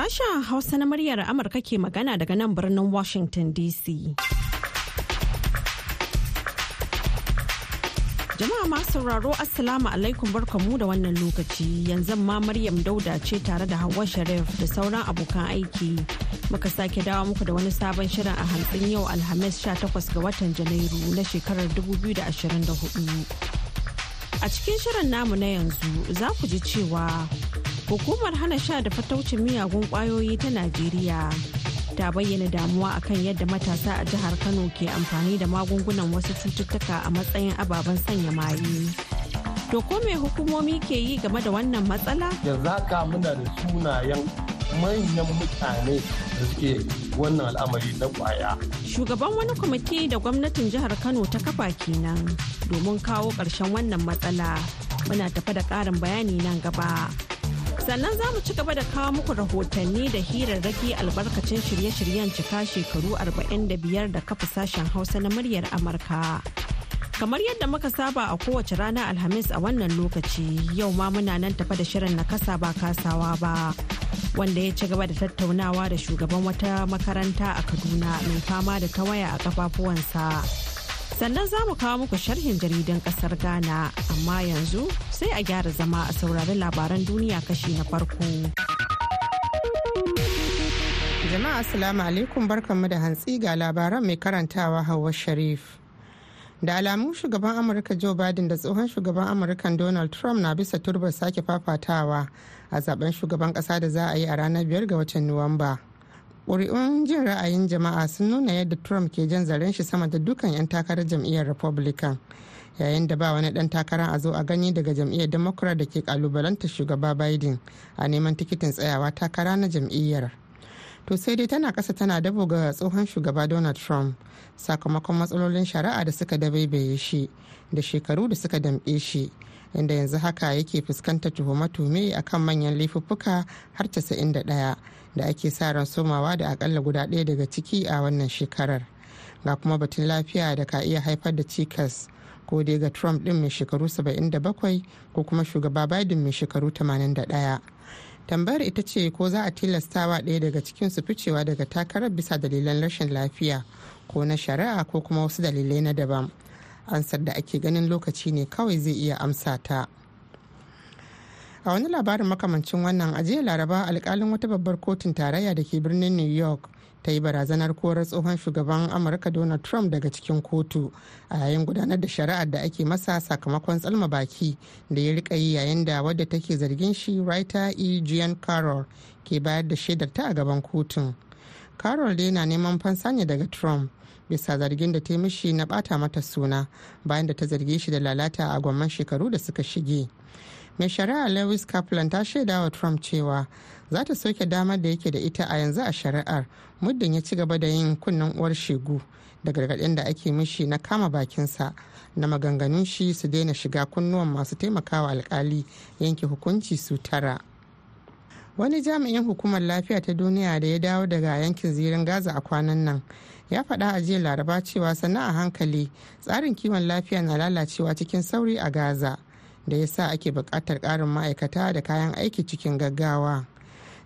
Sashen Hausa na muryar Amurka ke magana daga nan birnin Washington DC. Jama'a masu sauraro Assalamu alaikum barkamu da wannan lokaci yanzu ma Maryam Dauda ce tare da Hauwa Sharif da sauran abokan aiki. Muka sake dawo muku da wani sabon shirin a hantsin yau Alhamis 18 ga watan Janairu na shekarar 2024. A cikin shirin namu na yanzu za ku ji cewa hukumar hana sha da fataucin miyagun ƙwayoyi ta Najeriya ta bayyana damuwa akan yadda matasa a jihar Kano ke amfani da magungunan wasu cututtuka a matsayin ababen sanya maye. To ko me hukumomi ke yi game da wannan matsala? Yanzu haka muna da sunayen manyan mutane da suke wannan al'amari na ƙwaya. Shugaban wani kwamiti da gwamnatin jihar Kano ta kafa kenan domin kawo ƙarshen wannan matsala. Muna tafa da ƙarin bayani nan gaba. Sannan za mu ci gaba da kawo muku rahotanni da hirarraki albarkacin shirye-shiryen cika shekaru 45 da kafa sashen hausa na muryar amurka. Kamar yadda muka saba a kowace rana alhamis a wannan lokaci yau ma muna nan tafa da shirin na kasa ba kasawa ba wanda ya ci gaba da tattaunawa da shugaban wata makaranta a kaduna mai fama da tawaya a kafafuwansa. Sannan za mu kawo muku sharhin jaridan ƙasar ghana amma yanzu sai a gyara zama a saurari labaran duniya kashi na farko. Jama'a assalamu alaikum barkanmu da hantsi ga labaran mai karantawa hawa sharif. Da alamun shugaban amurka joe biden da tsohon shugaban amurkan donald trump na bisa turbar sake fafatawa a zaɓen shugaban kasa da za a yi a ranar biyar ga watan nuwamba. Ƙuri'un jin ra'ayin jama'a sun nuna yadda trump ke jan zaren shi sama da dukkan 'yan takarar jam'iyyar republican yayin da ba wani dan takara a zo a gani daga jam'iyyar democrat da ke kalubalanta shugaba biden a neman tikitin tsayawa takara na jam'iyyar. To sai dai tana kasa tana dabo ga tsohon shugaba donald trump sakamakon matsalolin shari'a da suka dabaibaye shi da shekaru da suka damƙe shi inda yanzu haka yake fuskantar tuhume-tuhume akan manyan laifuffuka har 91 da ake sa ran somawa da akalla guda ɗaya daga ciki a wannan shekarar. Ga kuma batun lafiya da ka iya haifar da cikas ko dai ga trump ɗin mai shekaru 77 ko kuma shugaba biden mai shekaru 81 tambayar ita ce ko za a tilastawa ɗaya daga cikin su ficewa daga takarar bisa dalilan rashin lafiya ko na shari'a ko kuma wasu dalilai na daban. Ansar da ake ganin lokaci ne kawai zai iya amsa ta. A wani labarin makamancin wannan a jiya laraba alkalin wata babbar kotun tarayya da ke birnin new york ta yi barazanar korar tsohon shugaban amurka donald trump daga cikin kotu a yayin gudanar da shari'ar da ake masa sakamakon tsalma baki da ya riƙa yi yayin da wadda take zargin shi writer e. Jean carroll ke bayar da shaidar ta a gaban kotun. Carroll dai na neman fansa ne daga trump bisa zargin da ta mishi na bata mata suna bayan da ta zarge shi da lalata a gwamman shekaru da suka shige. Mai shari'a lewis kaplan ta shaida wa trump cewa za ta soke damar da yake da ita a yanzu a shari'ar muddin ya ci gaba da yin kunnen uwar shegu da gargaɗin da ake mishi na kama bakinsa na maganganun shi su daina shiga kunnuwan masu taimakawa alkali yanke hukunci su tara. Wani jami'in hukumar lafiya ta duniya da ya dawo daga yankin zirin gaza a kwanan nan ya faɗa a jiya laraba cewa sannan a hankali tsarin kiwon lafiya na lalacewa cikin sauri a gaza. Da ya sa ake buƙatar ƙarin ma'aikata da kayan aiki cikin gaggawa.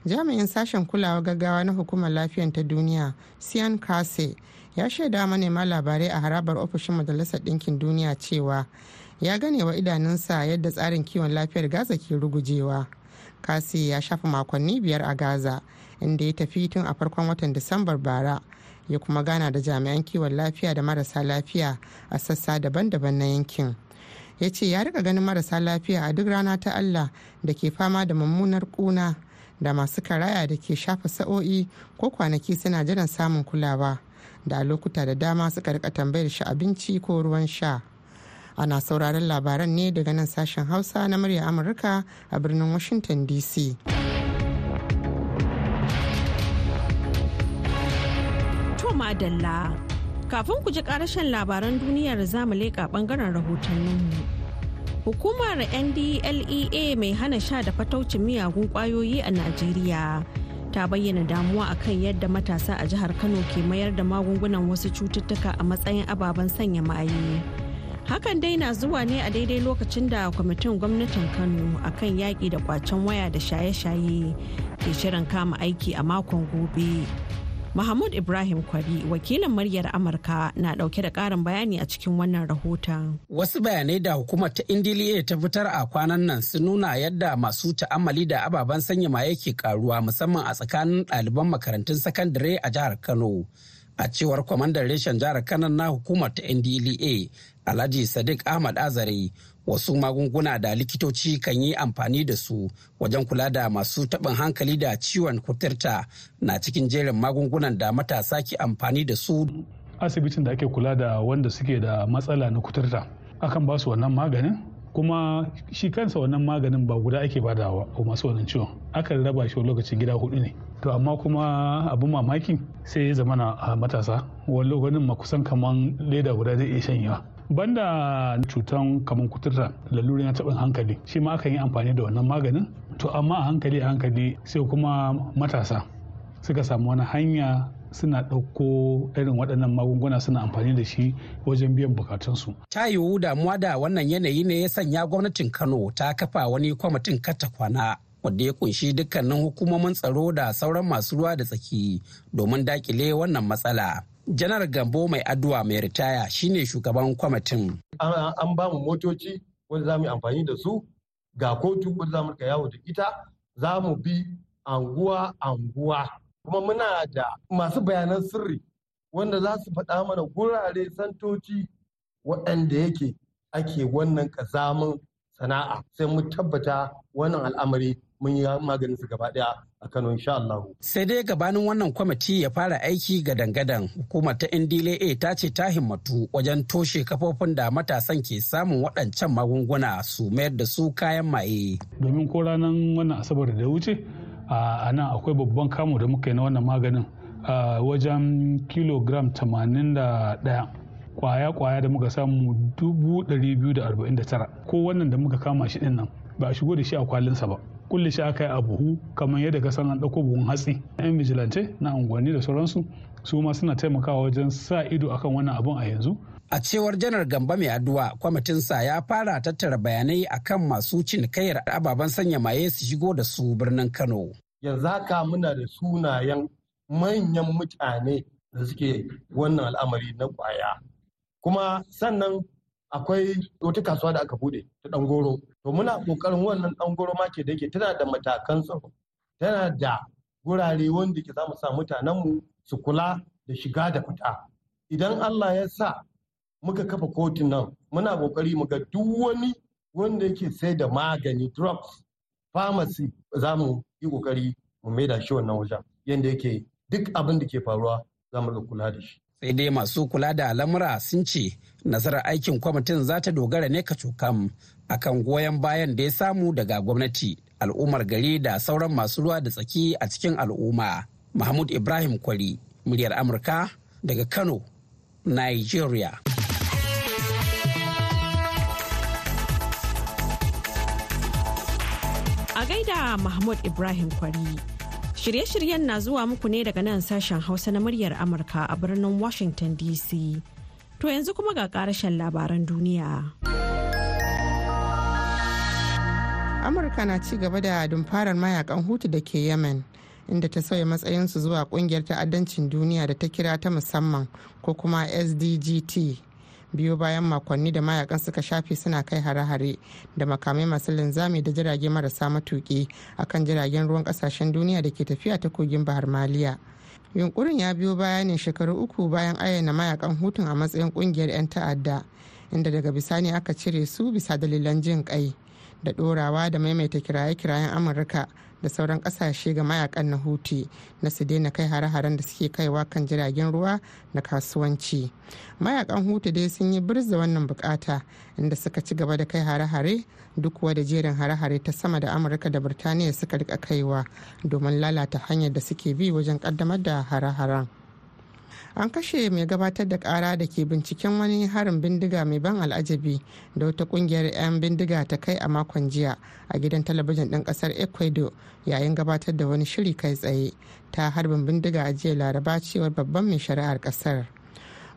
Jami'in sashen kulawa gaggawa na hukumar lafiyan ta duniya sian kase ya shaida manema labarai a harabar ofishin majalisar ɗinkin duniya cewa ya gane wa idanunsa yadda tsarin kiwon lafiyar gaza ke rugujewa. Kase ya shafa makonni biyar a gaza inda ya tafi tun a farkon watan disambar bara ya kuma gana da jami'an kiwon lafiya da marasa lafiya a sassa daban-daban na yankin. Ya ce ya riƙa ganin marasa lafiya a duk rana ta allah da ke fama da mummunar kuna da masu karaya da ke shafa sa'o'i ko kwanaki suna jiran samun kulawa da a lokuta da dama suka riƙa tambayar shi abinci ko ruwan sha. Ana sauraron labaran ne daga nan sashen hausa na murya amurka a birnin washington dc to madalla kafin ku ji karashen labaran duniyar za mu leƙa ɓangaren rahotanninmu. Hukumar ndlea mai hana sha da fataucin miyagun ƙwayoyi a najeriya ta bayyana damuwa akan yadda matasa a jihar kano ke mayar da magungunan wasu cututtuka a matsayin ababen sanya maye. Hakan dai na zuwa ne a daidai lokacin da kwamitin gwamnatin kano akan yaƙi da kwacen waya da shaye-shaye ke shirin kama aiki a makon gobe. Mahmud Ibrahim Kwari wakilin muryar Amurka na ɗauke da karin bayani a cikin wannan rahoton. Wasu bayanai da hukumar ta Indiliya ta fitar a kwanan nan sun nuna yadda masu ta'ammali da ababen sanya maye ke karuwa musamman a tsakanin ɗaliban makarantun sakandare a jihar Kano. A cewar kwamandan reshen jihar Kano na hukumar ta NDLEA Alhaji Sadiq Ahmad Azare wasu magunguna da likitoci kan yi amfani da su wajen kula da masu taɓin hankali da ciwon kuturta na cikin jerin magungunan da matasa ke amfani da su. asibitin da ake kula da wanda suke da matsala na kuturta akan ba su wannan maganin kuma shi kansa wannan maganin ba guda ake badawa wa masu wannan ciwon. Akan raba shi lokacin gida huɗu ne. To amma kuma abin mamaki sai ya zama na matasa wani lokacin ma kusan kaman leda guda zai iya shanyewa. Banda cutan kamar kuturta lalurin taɓin hankali shi ma akan yi amfani da wannan maganin to amma a hankali a hankali sai kuma matasa suka samu wani hanya suna ɗauko irin waɗannan magunguna suna amfani da shi wajen biyan bukatunsu. Ta yiwu damuwa da wannan yanayi ne ya sanya gwamnatin Kano ta kafa wani kwamitin kata kwana wanda ya ƙunshi dukkanin hukumomin tsaro da sauran masu ruwa da tsaki domin daƙile wannan matsala. Janar gambo mai addu'a mai ritaya shine shugaban kwamitin. An ba mu motoci wanda za mu amfani da su ga kotu wanda za mu riƙa yawo da ita za mu bi anguwa anguwa. Kuma muna da masu bayanan sirri wanda za su faɗa mana gurare santoci waɗanda yake ake wannan ƙazamin sana'a. Sai mu tabbata wannan al'amari mun yi maganin su gaba ɗaya a Kano insha Allah. Sai dai gabanin wannan kwamiti ya fara aiki ga dangadan hukumar ta NDLA ta ce ta himmatu wajen toshe kafofin da matasan ke samun waɗancan magunguna su mayar da su kayan maye. Domin ko ranar wannan asabar da wuce a nan akwai babban kamu da muka yi na wannan maganin wajen kilogram 81 kwaya-kwaya da muka samu 249 ko wannan da muka kama shi ɗin nan ba a shigo da shi a kwalinsa ba kulle shi aka yi a buhu kamar yadda ka san an ɗauko buhun hatsi. Yan vigilante na unguwanni da sauransu su ma suna taimakawa wajen sa ido akan wannan abun a yanzu. A cewar janar gamba mai addu'a kwamitinsa ya fara tattara bayanai akan masu cinikayyar ababen sanya maye su shigo da su birnin kano. Yanzu haka muna da sunayen manyan mutane da suke wannan al'amari na ƙwaya. Kuma sannan akwai wata kasuwa da aka buɗe ta dangoro to muna ƙoƙarin wannan dangoro market da yake tana da matakan tsaro tana da gurare wanda ke za mu sa mutanenmu su kula da shiga da fita. Idan Allah ya sa muka kafa kotun nan muna ƙoƙari mu ga duk wani wanda yake sai da magani drugs pharmacy za mu yi ƙoƙari mu maida shi wannan wajen yanda yake duk abin da ke faruwa za mu kula da shi. Sai dai masu kula da lamura sun ce nasarar aikin kwamitin za ta dogara ne ka cokam akan goyon bayan da ya samu daga gwamnati al'ummar gari da sauran masu ruwa da tsaki a cikin al'umma. Mahmud ibrahim kwari muryar amurka daga kano nigeria. A gaida mahmud ibrahim kwari. Shirye-shiryen na zuwa muku ne daga nan sashen Hausa na muryar Amurka a birnin Washington DC. To yanzu kuma ga karashen labaran duniya. Amurka na ci gaba da dumfarar mayaƙan hutu da ke Yemen. inda ta sauya matsayinsu zuwa ƙungiyar ta'addancin duniya da ta kira ta musamman ko kuma sdgt biyu bayan makonni da mayaƙan suka shafe suna kai hare-hare da makamai masu linzami da jirage marasa matuki akan jiragen ruwan ƙasashen duniya da ke tafiya ta kogin bahar maliya. Yunkurin ya biyo baya ne shekaru uku bayan ayyana mayaƙan hutun a matsayin ƙungiyar 'yan ta'adda inda daga bisani aka cire su bisa dalilan jin kai da dorawa da maimaita kiraye-kirayen amurka da sauran ƙasashe ga mayaƙan na huti na su daina kai hare-haren da suke kaiwa kan jiragen ruwa na kasuwanci. Mayakan hutu dai sun yi birza wannan buƙata inda suka ci gaba da kai hare-hare duk da jerin hare-hare ta sama da amurka da birtaniya suka riƙa kaiwa domin lalata hanyar da suke bi wajen kaddamar da hare-haren. An kashe mai gabatar da kara da ke binciken wani harin bindiga mai ban al'ajabi da wata ƙungiyar 'yan bindiga ta kai a makon jiya a gidan talabijin ɗin ƙasar ecuador yayin gabatar da wani shiri kai tsaye ta harbin bindiga a jiya laraba cewar babban mai shari'ar ƙasar.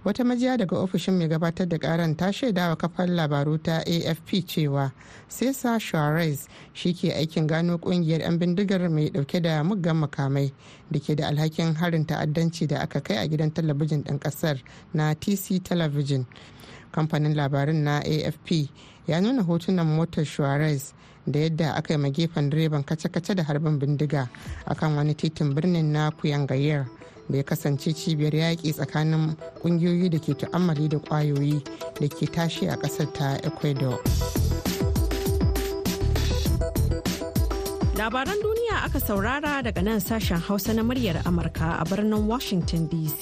Wata majiya daga ofishin mai gabatar da karan ta shaida wa kafar labaru ta afp cewa cesar suarez shi ke aikin gano ƙungiyar 'yan bindigar mai ɗauke da muggan makamai da ke da alhakin harin ta'addanci da aka kai a gidan talabijin ɗin ƙasar na tc television. Kamfanin labarin na afp ya nuna hotunan motar suarez da yadda aka yi gefen direban kace-kace da harbin bindiga akan wani titin birnin na kuyangayar ya kasance cibiyar yaƙi tsakanin ƙungiyoyi da ke tu'ammali da ƙwayoyi da ke tashi a ƙasar ta ecuador. Labaran duniya aka saurara daga nan sashen hausa na muryar amurka a birnin washington dc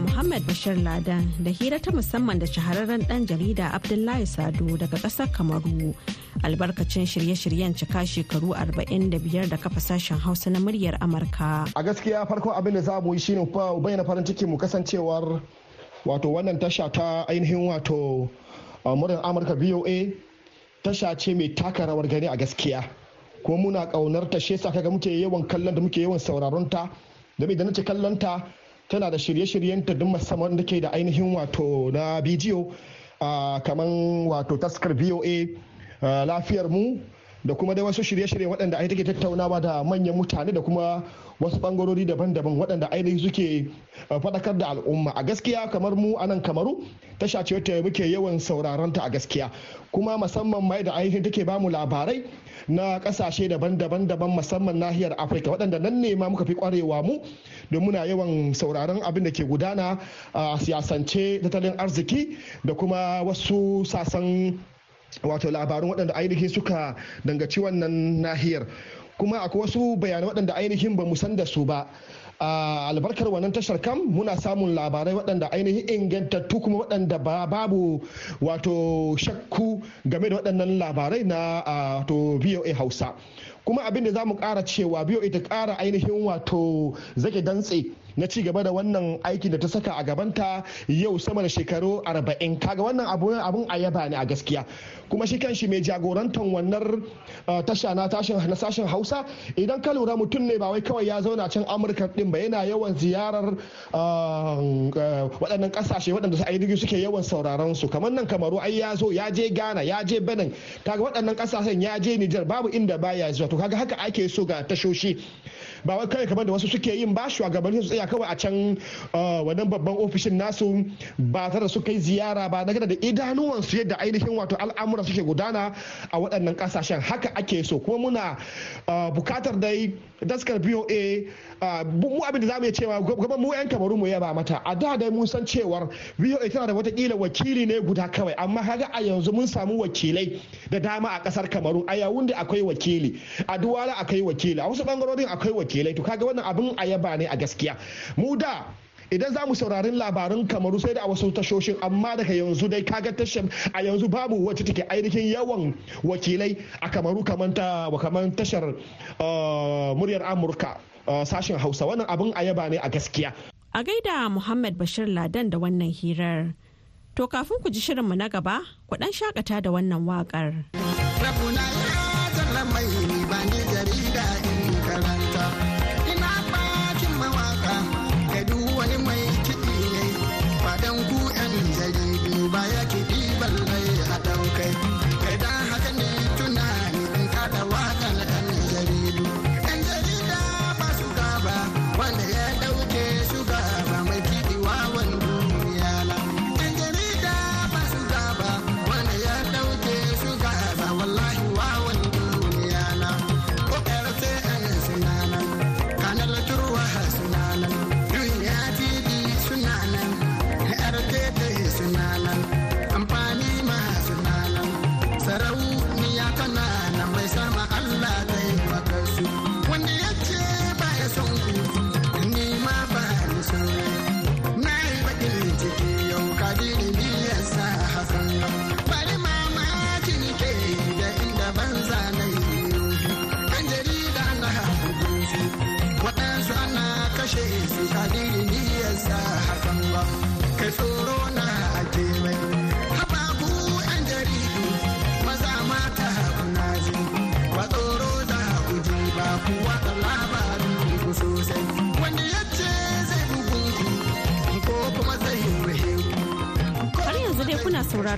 Muhammad Bashir Ladan da hira ta musamman da shahararren dan jarida Abdullahi Sado daga ƙasar Kamaru. Albarkacin shirye-shiryen cika shekaru 45 da kafa sashen Hausa na muryar Amurka. A gaskiya farko abin da za mu yi shine bayyana farin ciki mu kasancewar wato wannan tasha ta ainihin wato muryar Amurka VOA tasha ce mai taka rawar gani a gaskiya. Kuma muna ƙaunar ta shi yasa kaga muke yawan kallon da muke yawan sauraron ta. Da da nace kallon ta tana da shirye-shiryenta duk musamman da ke da ainihin wato na bidiyo kamar wato taskar voa lafiyar mu da kuma dai wasu shirye-shirye waɗanda ai take tattaunawa da manyan mutane da kuma wasu bangarori daban-daban waɗanda ainihin suke faɗakar da al'umma. A gaskiya kamar mu a nan kamaru tasha ce wata muke yawan sauraron ta a gaskiya. Kuma musamman mai da ainihin take ba mu labarai na ƙasashe daban-daban daban musamman nahiyar afirka. Waɗanda nan ne ma muka fi kwarewa mu da muna yawan sauraron abin da ke gudana a siyasance tattalin arziki da kuma wasu sasan wato labarun waɗanda ainihin suka dangaci wannan nahiyar. Kuma akwai wasu bayanai waɗanda ainihin ba mu san da su ba. A albarkar wannan tashar kam muna samun labarai waɗanda ainihin ingantattu kuma waɗanda babu wato shakku game da waɗannan labarai na to voa hausa. Kuma abin da za mu ƙara cewa voa ta ƙara ainihin wato zage dantse na ci gaba da wannan aikin da ta saka a gabanta yau sama da shekaru 40 kaga wannan abun a yaba ne a gaskiya. Kuma shi kan shi mai jagorantar wannan tasha na sashen hausa idan ka lura mutum ne ba wai kawai ya zauna can amurka din ba yana yawan ziyarar waɗannan ƙasashe waɗanda ainihi suke yawan sauraron su. Kamar nan kamaru ai ya zo ya je ghana ya je benin. Kaga waɗannan ƙasashen ya je nijar babu inda baya zuwa. To kaga haka ake so ga tashoshi. Ba wai kawai kamar da wasu suke yin ba shugabannin su tsaya kawai a can wannan babban ofishin nasu ba tare da su kai ziyara ba daga da idanuwan su yadda ainihin wato al'amura suke gudana a waɗannan ƙasashen. Haka ake so. Kuma muna buƙatar dai daskar BOA mu abin da za mu iya cewa gaban mu 'yan kamaru mu yaba mata. A da dai mun san cewar BOA tana da wataƙila wakili ne guda kawai amma kaga a yanzu mun samu wakilai da dama a ƙasar kamaru. A yawun da akwai wakili a duwala akwai wakili a wasu ɓangarorin akwai wakilai. To kaga wannan abin a yaba ne a gaskiya. Mu da idan za mu saurarin labarun kamaru sai da a wasu tashoshin amma daga yanzu dai kaga tashar a yanzu babu wacce take ainihin yawan wakilai a kamaru kamar tashar muryar amurka sashen hausa. Wannan abin a yaba ne a gaskiya. A gaida muhammad bashir ladan da wannan hirar. To kafin ku ji shirinmu na gaba ku dan shakata da wannan waƙar.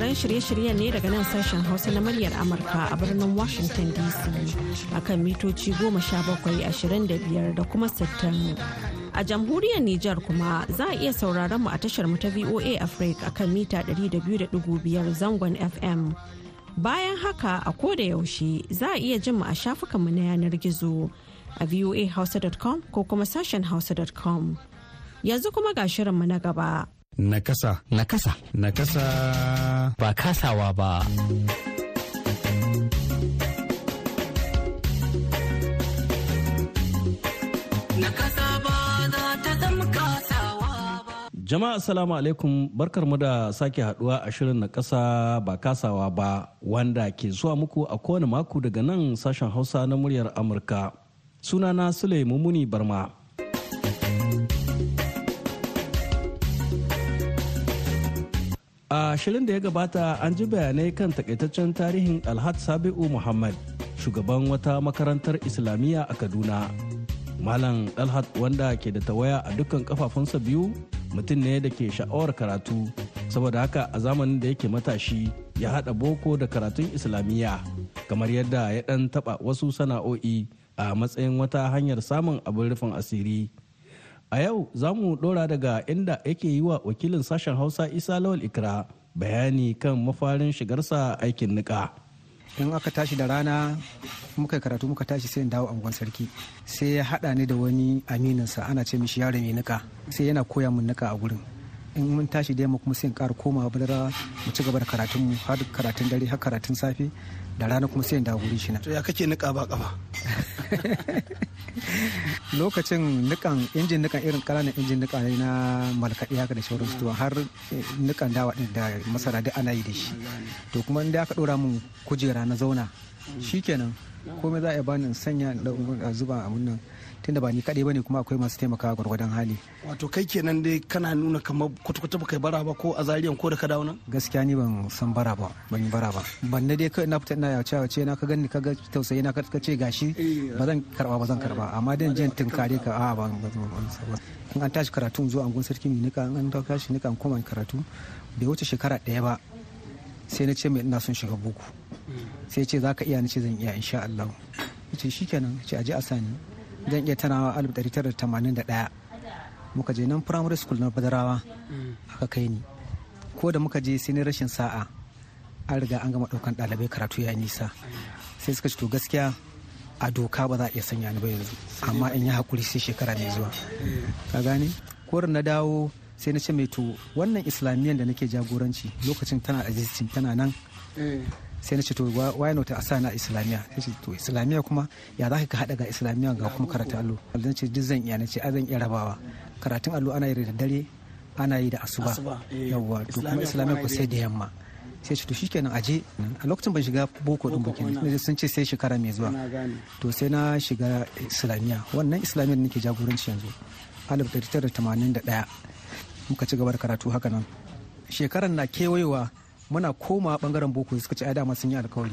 Sauraron shirye-shiryen ne daga nan sashen Hausa na muryar Amurka a birnin Washington DC akan mitoci goma sha bakwai ashirin da biyar da kuma sittin. A jamhuriyar Nijar kuma za a iya sauraron mu a tashar mu ta VOA Africa akan mita 200.5 zangon FM. Bayan haka a koda yaushe za a iya jin mu a shafukanmu na yanar gizo a voahausa.com ko kuma sashen hausa.com. Yanzu kuma ga shirinmu na gaba. Nakasa. Nakasa. Nakasa. Ba kasawa ba. Jama'a assalamu alaikum barkar mu da sake haɗuwa a shirin na kasa ba kasawa ba wanda ke zuwa muku a kowane mako daga nan sashen hausa na muryar Amurka. Sunana Sule Mumuni Barma. A shirin da ya gabata an ji bayanai kan takaitaccen tarihin Alhad Sabi'u Muhammad, shugaban wata makarantar Islamiyya a Kaduna. Malam Dalhat wanda ke da tawaya a dukkan kafafunsa biyu mutum ne da ke sha'awar karatu, saboda haka a zamanin da yake matashi ya haɗa boko da karatun Islamiyya, kamar yadda ya ɗan taɓa wasu sana'o'i a matsayin wata hanyar samun abin rufin asiri. A yau za mu ɗora daga inda yake yi wa wakilin sashen Hausa Isa Lawal Ikra bayani kan mafarin shigarsa aikin niƙa. in aka tashi da rana muka karatu muka tashi sai in dawo angon sarki. Sai ya haɗa ni da wani amininsa ana ce mishi yaro mai nika sai yana koya mun nika a gurin. In mun tashi da yamma kuma sai in ƙara komawa badara mu ci gaba da karatun mu har karatun dare har karatun safe. Da rana kuma sai in dawo gurin shi na. To ya kake nika ba kafa lokacin nikan injin nikan irin ƙananan injin nika ne na malkaɗi haka da sauransu to har nikan dawa ɗin da masara duk ana yi da shi. To kuma inda aka ɗora mun kujera na zauna shikenan komai za a bani in sanya a zuba a nan. Tunda ba ni kaɗai ba ne kuma akwai masu taimakawa gwargwadon hali. Wato kai kenan dai kana nuna kamar kwata-kwata ba kai bara ba ko a zariyan ko da ka dawo nan? Gaskiya ni ban san bara ba ban yi bara ba. Ban na dai kai na fita ina ya ce ya ce na ka gani ka ga tausayi na ka ce gashi ba zan karɓa ba zan karɓa amma dan jin tinkare ka a ba in an tashi karatu zuwa angon sarki mai nika an tashi nika an koma karatu bai wuce shekara ɗaya ba sai na ce mai ina son shiga buku sai ce za ka iya ni ce zan iya insha Allah ce shikenan ce aje a sani. Zan iya tanawa 1981 muka je nan primary school na badarawa. Aka kai ni. Ko da muka je sai ni rashin sa'a an riga an gama ɗaukan ɗalibai karatu ya nisa. Sai suka ce to gaskiya a doka ba za a iya sanya ni ba yanzu. Amma in yi haƙuri sai shekara mai zuwa. Ka gane? Korin na dawo sai na ce mai to wannan islamiyyar da nake jagoranci lokacin tana existing tana nan. Sai na ce to why not a sa na islamiyya? Sai ce to islamiyya kuma ya za ka haɗa ga islamiyya ga kuma karatu allo? Zan ce duk zan iya. Na ce a zan iya rabawa. Karatun allo ana yi da dare ana yi da asuba. Yawwa to kuma islamiyya ko sai da yamma. Sai ce to shikenan aje. A lokacin ban shiga boko din bukin sun ce sai shekara mai zuwa. To sai na shiga islamiyya. Wannan islamiyya da nake jagoranci yanzu 1981 muka ci gaba da karatu haka nan. Shekaran na kewayewa muna koma ɓangaren boko suka ce ai dama sun yi alkawari.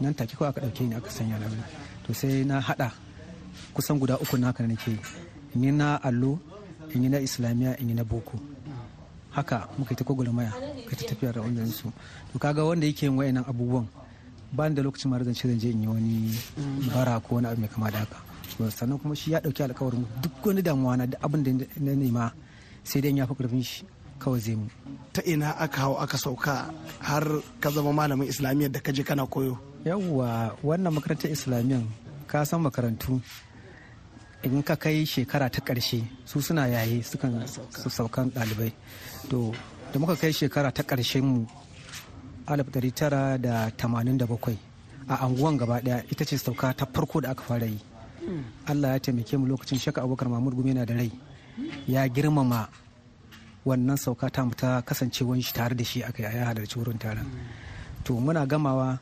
Nan take kawai aka ɗauke ni aka sanya na to sai na hada kusan guda uku na haka nake in yi na allo in yi na islamiyya in yi na boko. Haka muka ta gwagwarmaya ka ta tafiya da wanda su. To kaga wanda yake yin wayannan abubuwan ba da lokacin ma zan ce zan je in yi wani bara ko wani abu mai kama da haka. Sannan kuma shi ya ɗauki alkawarin duk wani damuwa na abin da na nema sai dai ya fi ƙarfin shi. Kawai zai mu. Ta ina aka hau aka sauka har ka zama malamin islamiyyar da ka je kana koyo? Yawwa wannan makarantar islamiyyar ka san makarantu. In ka kai shekara ta ƙarshe su suna yaye sukan su saukan ɗalibai. To da muka kai shekara ta ƙarshen mu 1987 a anguwan gaba ɗaya ita ce sauka ta farko da aka fara yi. Allah ya taimake mu lokacin shaka abubakar mahmud gumi na da rai. Ya girmama wannan sauka ta mu ta kasancewan shi tare da shi aka yi halarci wurin taron. To muna gamawa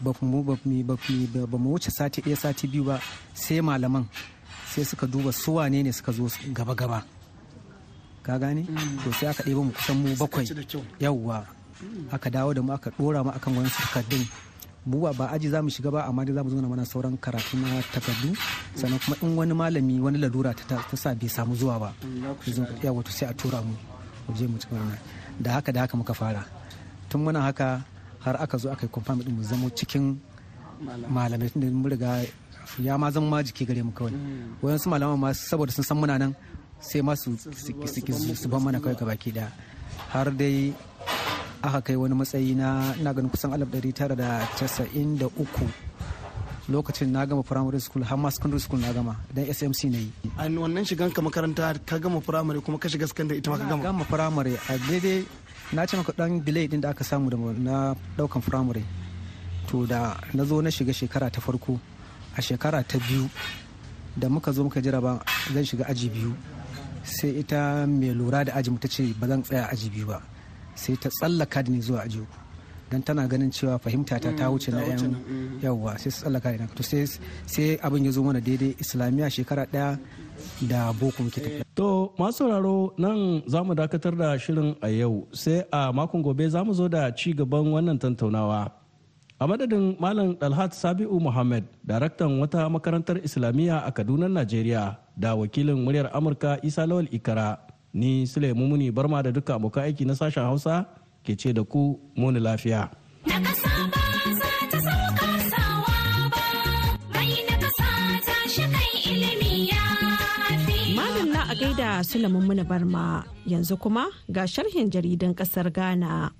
ba mu wuce sati ɗaya sati biyu ba sai malaman sai suka duba su wane ne suka zo gaba-gaba ka gane? To sai aka ɗeba mu kusan mu bakwai. yawwa aka dawo da mu aka ɗora mu akan wani takardun. Mu ba aji za mu shiga ba amma dai za mu zo mana sauran karatu na takardu. Sannan kuma in wani malami wani lalura ta sa bai samu zuwa ba yawa to sai a tura mu mu je mu ci da. Haka da haka muka fara. Tun muna haka har aka zo aka yi confirm din mu zamo cikin malamai tun da mun riga ya ma zama ma jiki gare mu kawai. Wayansu malaman ma saboda sun san muna nan sai ma su ban mana kawai gabaki ɗaya har dai aka kai wani matsayi na ina ganin kusan 1993 lokacin na gama primary school har ma secondary school na gama dan smc na yi. A wannan shigan ka makaranta ka gama primary kuma ka shiga secondary ita ma ka gama? Gama primary a daidai na ce maka dan delay din da aka samu da na ɗaukan primary. To da na zo na shiga shekara ta farko a shekara ta biyu da muka zo muka jira ba zan shiga aji biyu. Sai ita mai lura da aji ta ce ba zan tsaya aji biyu ba. Sai ta tsallaka da ni zuwa aji uku don tana ganin cewa fahimta ta ta wuce na yan yawwa sai su tsallaka da to sai abin ya zo mana daidai islamiyya shekara ɗaya da boko muke tafiya. To masu sauraro nan za mu dakatar da shirin a yau sai a makon gobe za mu zo da ci gaban wannan tantaunawa. A madadin Malam Dalhat Sabi'u Muhammad, daraktan wata makarantar Islamiyya a Kaduna, Najeriya, da wakilin muryar Amurka Isa Lawal Ikara, ni Sule Mumuni Barma da duka abokan aiki na sashen Hausa ke ce da ku muni lafiya. Malam na a gaida Sulaiman Muna Barma yanzu kuma ga sharhin jaridan ƙasar Ghana.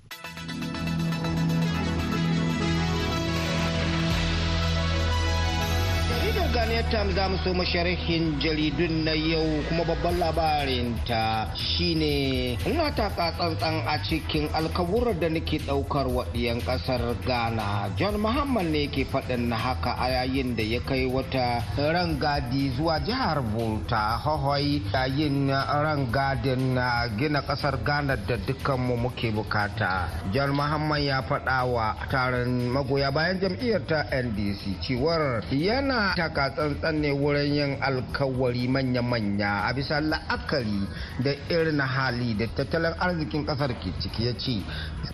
Ghanaian Times za mu so masharhin jaridun na yau kuma babban labarin ta shine ina taka tsantsan a cikin alkawurar da nake ɗaukar waɗiyan ƙasar Ghana. John Muhammad ne ke faɗin na haka a yayin da ya kai wata rangadi zuwa jihar Volta Hohoi yayin rangadin na gina ƙasar Ghana da dukkanmu muke buƙata. John Muhammad ya faɗa wa taron magoya bayan jam'iyyar ta NDC cewar yana taka ne wurin yin alkawari manya-manya a bisa la'akari da irin hali da tattalin arzikin ƙasar ke ciki. Ya ce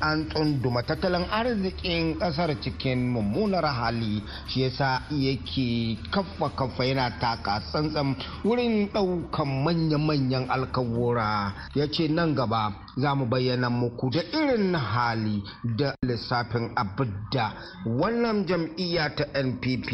an tsunduma tattalin arzikin ƙasar cikin mummunar hali shi yasa yake kafa kafa yana taka tsantsan wurin ɗaukan manya-manyan alkawura. Ya ce nan gaba za mu bayyana muku da irin hali da lissafin abidda wannan jam'iyya ta npp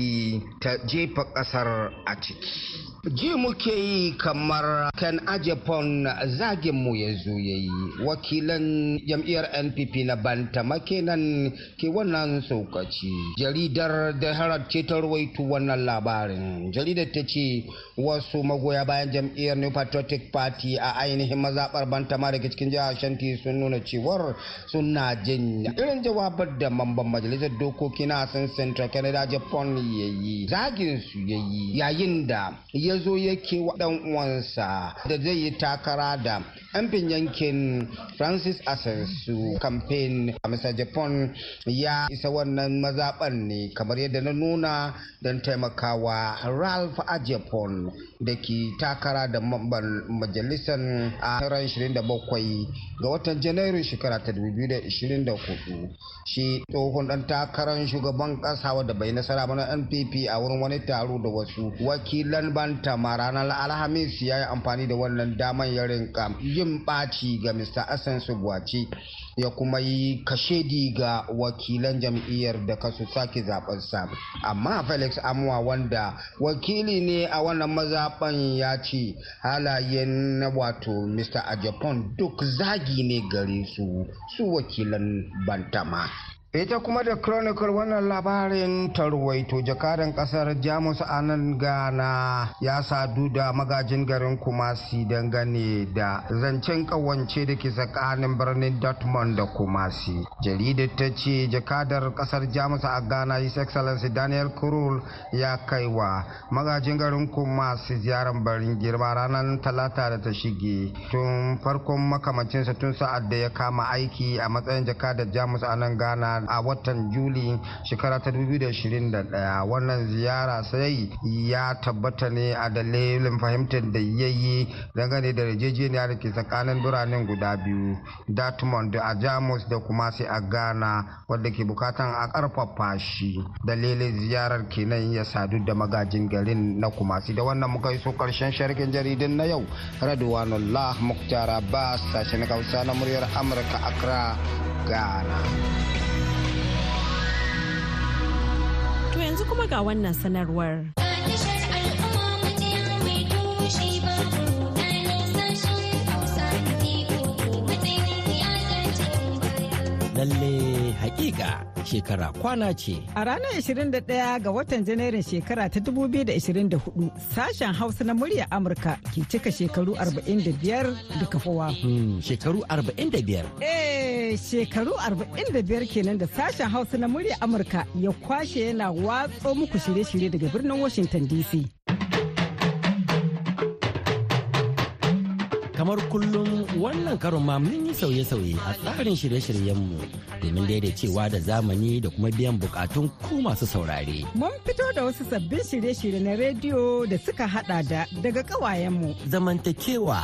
ta jefa ƙasar a ciki. Ji muke yi kamar kan ajepon zagin mu ya zo ya yi. Wakilan jam'iyyar npp na banta makenan ke wannan saukaci. Jaridar da harar ce ta rawaito wannan labarin. Jaridar ta ce wasu magoya bayan jam'iyyar new patriotic party a ainihin mazaɓar banta ma daga cikin jihar shanti sun nuna cewar suna jin irin jawabar da mamban majalisar dokoki na asan central canada japan ya yi. Zagin su ya yi yayin da ya zo yake wa uwansa da zai yi takara da amfin yankin francis asensu campaign a mr. Japan ya isa wannan mazaɓan ne kamar yadda na nuna don taimakawa ralph a. Japan da ke takara da majalisar a ran 27 ga watan janairu shekara ta 2024 shi tsohon dan takarar shugaban kasa wadda bai nasara mana npp a wurin wani taro da wasu wakilan banta ranar alhamis ya yi amfani da wannan daman ya rinka yin ɓaci ga mr asan subuwaci ya kuma yi kashedi ga wakilan jam'iyyar da kasu sake zaɓensa. Amma felix amuwa wanda wakili ne a wannan mazaɓan ya ce halayen wato mr a japan duk zagi ne gare su su wakilan bantama. Ita kuma da chronicle wannan labarin tarwaito jakadan ƙasar jamus a nan ya sadu da magajin garin kumasi dangane da zancen kawance da ke tsakanin birnin dortmund da kumasi. Jaridar ta ce jakadar ƙasar jamus a ghana his excellency daniel kurul ya kaiwa magajin garin kumasi ziyarar barin girma ranar talata da ta shige. Tun farkon makamancinsa tun sa'ad da ya kama aiki a matsayin jakadar jamus a nan ghana a watan juli shekara ta 2021 wannan ziyara sai ya tabbata ne a dalilin fahimtar da ya yi dangane da yarjejeniya da ke tsakanin biranen guda biyu dortmund a jamus da kuma sai a ghana wadda ke bukatan a ƙarfafa shi. Dalilin ziyarar kenan ya sadu da magajin garin na kumasi. Da wannan muka yi so ƙarshen sharkin jaridun na yau. Radwanullah muktar abbas sashen hausa na muryar amurka accra ghana. Yanzu kuma ga wannan sanarwar. Lalle hakika shekara kwana ce. A ranar 21 ga watan Janairun shekara ta 2024 sashen Hausa na murya Amurka ke cika shekaru 45 da kafowa. Hmm, shekaru 45. Eh shekaru 45 kenan da sashen Hausa na murya Amurka ya kwashe yana watso muku shirye-shirye daga birnin Washington DC. kamar kullum wannan karon ma mun yi sauye-sauye a tsarin shirye-shiryenmu domin daidaicewa da zamani da kuma biyan bukatun ku masu saurare. Mun fito da wasu sabbin shirye-shirye na rediyo da suka hada da daga kawayenmu. Zamantakewa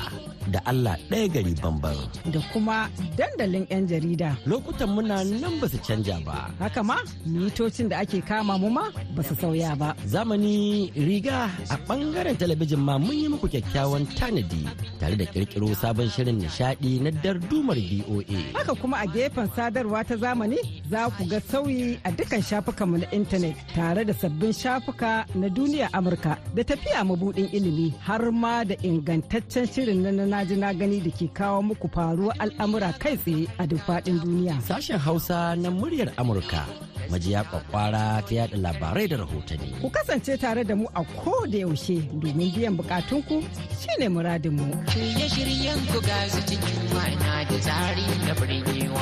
da Allah ɗaya gari bamban. Da kuma dandalin 'yan jarida. Lokutan muna nan ba su canja ba. Haka ma mitocin da ake kama mu ma ba su sauya ba. Zamani riga a ɓangaren talabijin ma mun yi muku kyakkyawan tanadi tare da kirkiro sabon shirin nishadi na dardumar BOA. Haka kuma a gefen sadarwa ta zamani za ku ga sauyi a dukkan shafukanmu na intanet tare da sabbin shafuka na duniya Amurka da tafiya mabudin ilimi har ma da ingantaccen shirin na na ji na gani da ke kawo muku faruwar al'amura kai tsaye a duk faɗin duniya. Sashen Hausa na muryar Amurka majiya kwakwara ta yada labarai da rahotanni. Ku kasance tare da mu a ko da yaushe domin biyan bukatunku shine muradinmu. Shirye-shiryen ku ga su cikin ma'ana da tsari da birgewa.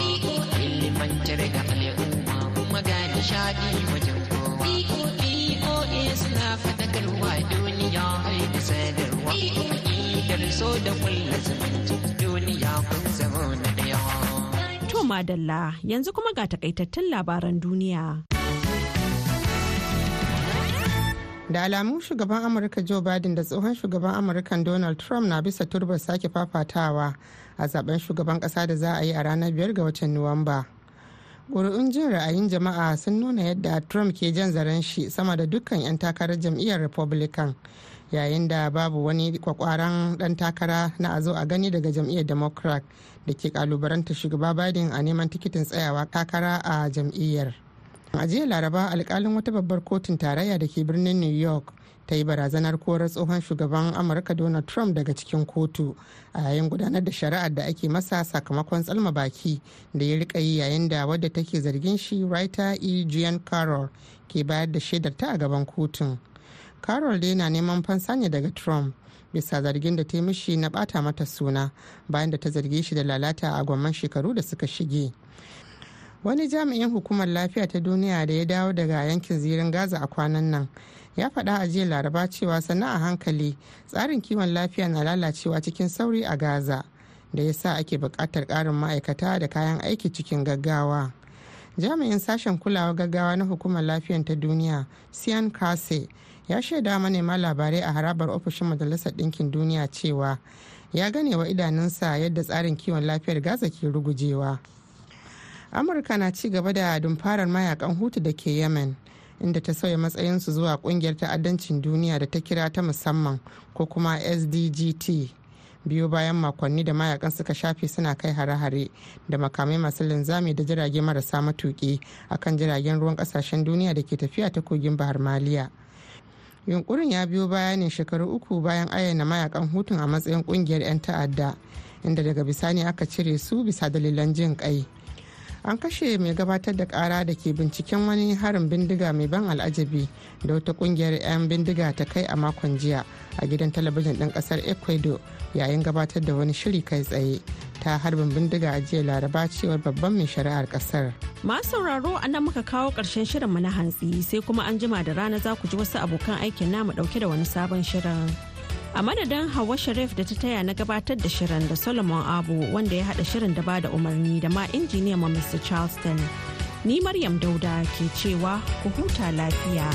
Ilimantar da al'umma kuma ga nishadi wajen kowa. BOA suna fadakarwa duniya har da sadarwa. Idar so da kulla zumunci duniya kun zama na ɗaya. To madalla yanzu kuma ga takaitattun labaran duniya. Da alamun shugaban amurka joe biden da tsohon shugaban amurkan donald trump na bisa turbar sake fafatawa a zaɓen shugaban kasa da za a yi a ranar biyar ga watan nuwamba. Ƙuri'un jin ra'ayin jama'a sun nuna yadda trump ke jan zaren shi sama da dukkan 'yan takarar jam'iyyar republican yayin da babu wani kwakwaran dan takara na a zo a gani daga jam'iyyar democrat da ke kalubaranta shugaba biden a neman tikitin tsayawa takara a jam'iyyar. A jiya laraba alkalin wata babbar kotun tarayya da ke birnin new york ta yi barazanar korar tsohon shugaban amurka donald trump daga cikin kotu a yayin gudanar da shari'ar da ake masa sakamakon tsalma baki da ya riƙa yi yayin da wadda take zargin shi writer e. Jean carroll ke bayar da shaidar ta a gaban kotun. Carroll dai na neman fansa ne daga trump bisa zargin da ta yi mishi na bata mata suna bayan da ta zarge shi da lalata a gwamman shekaru da suka shige. Wani jami'in hukumar lafiya ta duniya da ya dawo daga yankin zirin gaza a kwanan nan ya faɗa a jiya laraba cewa sana a hankali tsarin kiwon lafiya na lalacewa cikin sauri a gaza da ya sa ake buƙatar ƙarin ma'aikata da kayan aiki cikin gaggawa. Jami'in sashen kulawa gaggawa na hukumar lafiyan ta duniya sian kase ya shaida manema labarai a harabar ofishin majalisar ɗinkin duniya cewa ya gane wa idanunsa yadda tsarin kiwon lafiyar gaza ke rugujewa. Amurka na ci gaba da dumfarar mayaƙan hutu da ke yemen inda ta sauya matsayinsu zuwa ƙungiyar ta'addancin duniya da ta kira ta musamman ko kuma sdgt biyu bayan makonni da mayaƙan suka shafe suna kai hare-hare da makamai masu linzami da jirage marasa matuki akan jiragen ruwan ƙasashen duniya da ke tafiya ta kogin bahar maliya. Yunkurin ya biyo baya ne shekaru uku bayan ayyana mayaƙan hutun a matsayin ƙungiyar 'yan ta'adda inda daga bisani aka cire su bisa dalilan jin kai an kashe mai gabatar da kara da ke binciken wani harin bindiga mai ban al'ajabi da wata ƙungiyar 'yan bindiga ta kai a makon jiya a gidan talabijin ɗin ƙasar ecuador yayin gabatar da wani shiri kai tsaye ta harbin bindiga a jiya laraba cewar babban mai shari'ar ƙasar. masu sauraro a nan muka kawo ƙarshen shirinmu na hantsi sai kuma an jima da rana za ku ji wasu abokan aikin namu ɗauke da wani sabon shirin. A madadin hawa sharif da ta taya na gabatar da shirin da solomon abu wanda ya hada shirin da ba da umarni da ma injiniyan ma mr charleston Ni Maryam Dauda ke cewa ku huta lafiya.